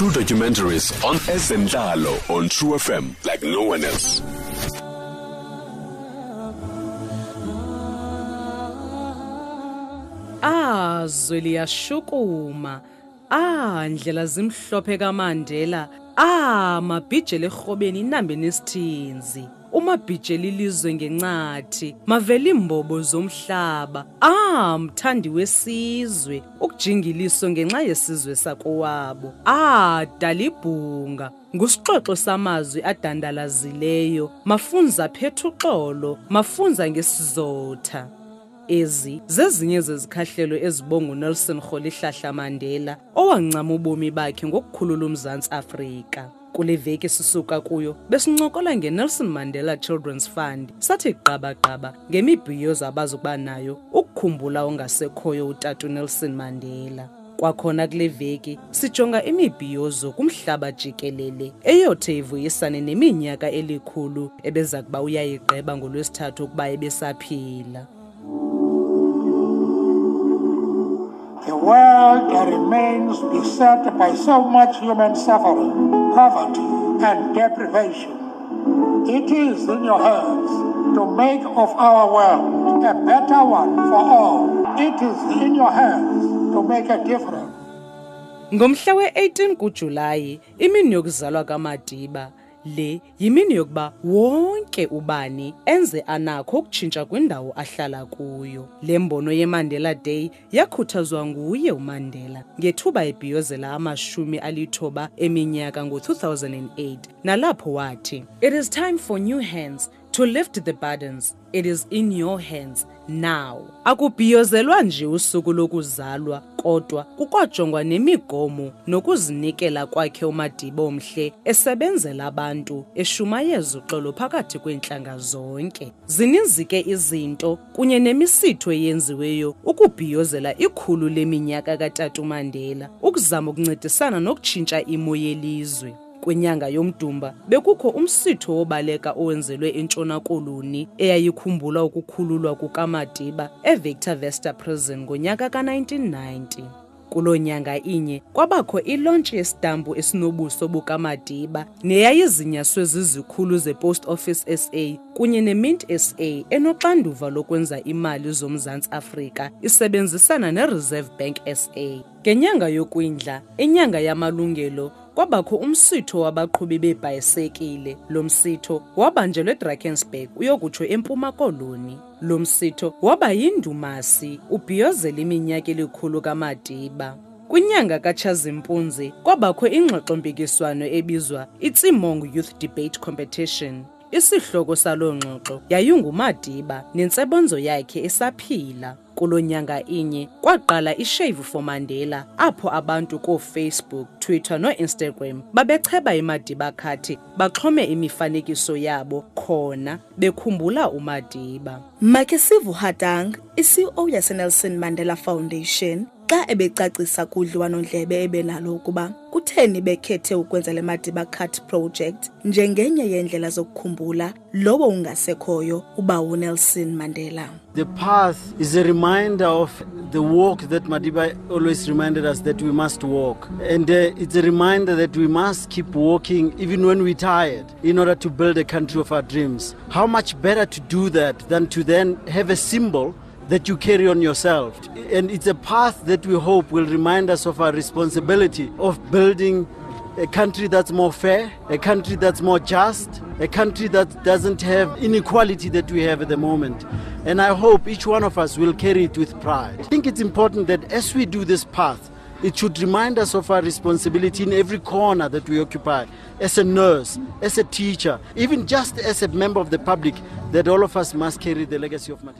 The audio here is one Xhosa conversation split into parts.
True documentaries on Ezemdalo on True FM like no one else. Ah, zwe liyashukuma. Ah, ndlela zimhlophe kaMandela. Ah, mabhijele erhobeni inambe nesithinzi. umabhijela ilizwe ngencathi mavela iimbobo zomhlaba ah mthandi wesizwe ukujingiliso ngenxa yesizwe sakowabo. Ah, dalibhunga. Ngusixoxo samazwi adandalazileyo, mafunza phethu xolo, mafunza ngesizotha. Ezi zezinye zezikhahlelo ezibongu Nelson Rholihlahla Mandela owancama ubomi bakhe ngokukhulula uMzantsi Afrika. Kule veki sisuka kuyo besincokola ngeNelson Mandela Children's Fund sathi gqabagqaba ngemibhiyozo abazokuba nayo ukukhumbula ongasekhoyo utata uNelson Mandela. Kwakhona kule veki sijonga imibhiyozo kumhlaba jikelele eyothe ivuyisane neminyaka elikhulu ebeza kuba uyayigqeba ngolwesithathu ukuba ebesaphila. world that remains beset by so much human suffering, poverty, and deprivation. It is in your hands to make of our world a better one for all. It is in your hands to make a difference. ngomhla we-18 kujulayi imini yokuzalwa kamadiba le Yimini yokuba wonke ubani enze anakho ukutshintsha kwindawo ahlala kuyo. Le mbono yeMandela Day yakhuthazwa nguye uMandela ngethuba ebhiyozela amashumi alithoba eminyaka ngo-2008 nalapho wathi, It is time for new hands to lift the burdens It is in your hands now. Akubhiyozelwa nje usuku lokuzalwa kodwa kukwajongwa nemigomo nokuzinikela kwakhe uMadiba omhle esebenzela abantu eshumayeza uxolo phakathi kweentlanga zonke. Zininzi ke izinto kunye nemisitho eyenziweyo ukubhiyozela ikhulu leminyaka katata uMandela ukuzama ukuncedisana nokutshintsha imo yelizwe. Kwinyanga yomdumba bekukho umsitho wobaleka owenzelwe iNtshona Koloni eyayikhumbula ukukhululwa kukaMadiba eVictor Vesta Prison ngonyaka ka-1990. Kuloo nyanga inye kwabakho ilontshi yesitampu esinobuso bukaMadiba neyayizinyaswe zizikhulu zePost Office SA kunye neMint SA enoxanduva lokwenza imali zoMzantsi Afrika isebenzisana neReserve Bank SA. Ngenyanga yokwindla, inyanga yamalungelo, kwabakho umsitho wabaqhubi beebhayisekile. Lo msitho wabanjelwa eDrakensberg uyokutsho eMpuma Koloni. Lo msitho waba yindumasi, ubhiyozela iminyaka elikhulu kaMadiba. Kwinyanga kaTshazimpunzi, kwabakho ingxoxo-mpikiswano ebizwa iTsimong Youth Debate Competition. Isihloko saloo ngxoxo yayinguMadiba nentsebonzo yakhe esaphila. Kulo nyanga inye kwaqala iShave for Mandela apho abantu kooFacebook, Twitter nooInstagram babecheba iMadiba Khathi baxhome imifanekiso yabo khona bekhumbula uMadiba. Makisivu Hatang, iCEO yaseNelson Mandela Foundation, xa ebecacisa kudliwanondlebe ebenalo ukuba kutheni bekhethe ukwenza le Madiba Khathi Project njengenye yeendlela zokukhumbula lowo ungasekhoyo uba uNelson Mandela. The path is a reminder of the walk that Madiba always reminded us that we must walk. And uh, it's a reminder that we must keep walking even when we're tired in order to build a country of our dreams. How much better to do that than to then have a symbol that you carry on yourself. And it's a path that we hope will remind us of our responsibility of building a country that's more fair, a country that's more just, a country that doesn't have inequality that we have at the moment. And I hope each one of us will carry it with pride. I think it's important that as we do this path, it should remind us of our responsibility in every corner that we occupy, as a nurse, as a teacher, even just as a member of the public, that all of us must carry the legacy of Madiba.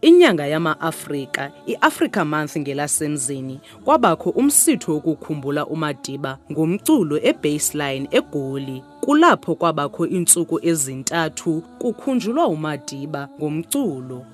Inyanga yama-Afrika, i-Africa Month ngelasemzini, kwabakho umsitho wokukhumbula uMadiba ngomculo eBaseline eGoli. Kulapho kwabakho iintsuku ezintathu kukhunjulwa uMadiba ngomculo.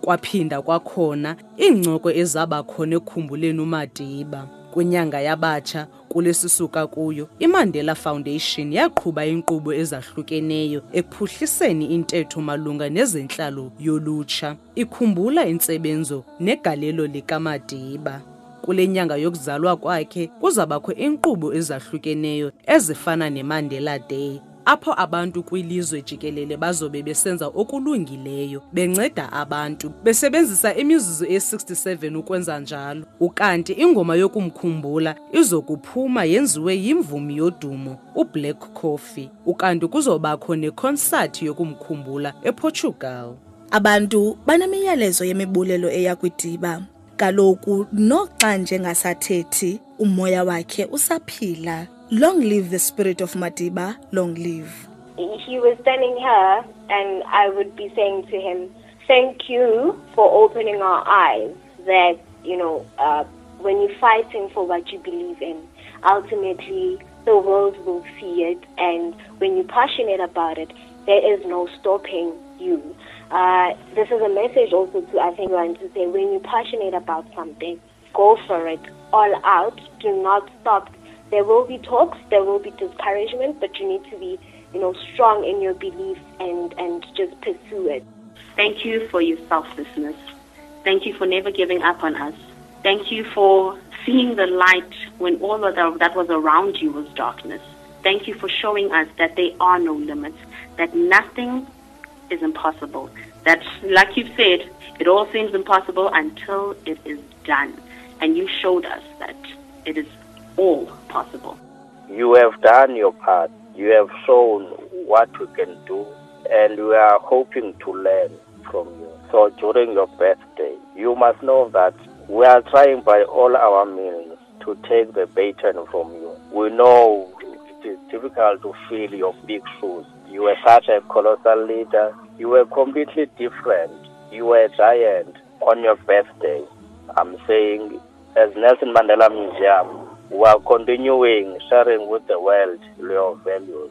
Kwaphinda kwakhona iincoko ezabakhona ekhumbuleni uMadiba. Kwinyanga yabatsha, kule sisuka kuyo, iMandela Foundation yaqhuba iinkqubo ezahlukeneyo ekuphuhliseni intetho malunga nezentlalo yolutsha, ikhumbula intsebenzo negalelo likaMadiba. Kule nyanga yokuzalwa kwakhe kuzabakho iinkqubo ezahlukeneyo ezifana neMandela Day, apho abantu kwilizwe jikelele bazobe besenza okulungileyo benceda abantu besebenzisa imizuzu e-67 ukwenza njalo ukanti ingoma yokumkhumbula izokuphuma yenziwe yimvumi yodumo ublack coffee ukanti kuzobakho nekonsathi yokumkhumbula eportugal abantu banemiyalezo yemibulelo eya kwidiba kaloku noxa njengasathethi umoya wakhe usaphila Long live the spirit of Matiba, long live. He was sending her, and I would be saying to him, Thank you for opening our eyes that, you know, uh, when you're fighting for what you believe in, ultimately the world will see it. And when you're passionate about it, there is no stopping you. Uh, this is a message also to, I think, to say when you're passionate about something, go for it all out. Do not stop there will be talks, there will be discouragement, but you need to be, you know, strong in your beliefs and, and just pursue it. Thank you for your selflessness. Thank you for never giving up on us. Thank you for seeing the light when all that that was around you was darkness. Thank you for showing us that there are no limits, that nothing is impossible. That, like you've said, it all seems impossible until it is done. And you showed us that it is all possible. You have done your part. You have shown what we can do, and we are hoping to learn from you. So during your birthday, you must know that we are trying by all our means to take the baton from you. We know it is difficult to fill your big shoes. You were such a colossal leader. You were completely different. You were a giant on your birthday. I'm saying, as Nelson Mandela Museum, while continuing sharing with the world your values,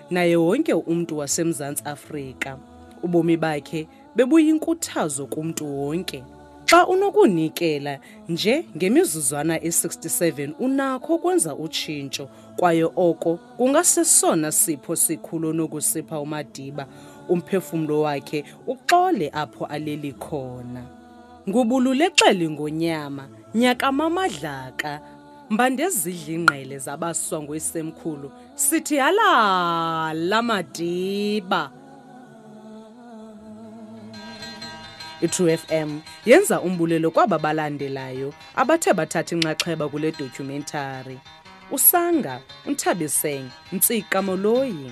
naye wonke umntu waseMzantsi Afrika. Ubomi bakhe bebuyinkuthazo kumntu wonke. Xa unokunikela nje ngemizuzwana e-67 unakho ukwenza utshintsho kwaye oko kungasesona sipho sikhulu onokusipha uMadiba umphefumlo wakhe uxole apho aleli khona. Ngubululexeli ngonyama, nyakamamadlaka, mbandezidlingqele zabaswa ngoyisemkhulu sithi halala madiba i-true fm yenza umbulelo kwaba balandelayo abathe bathatha inxaxheba kule documentary usanga unthabiseng ntsika moloyi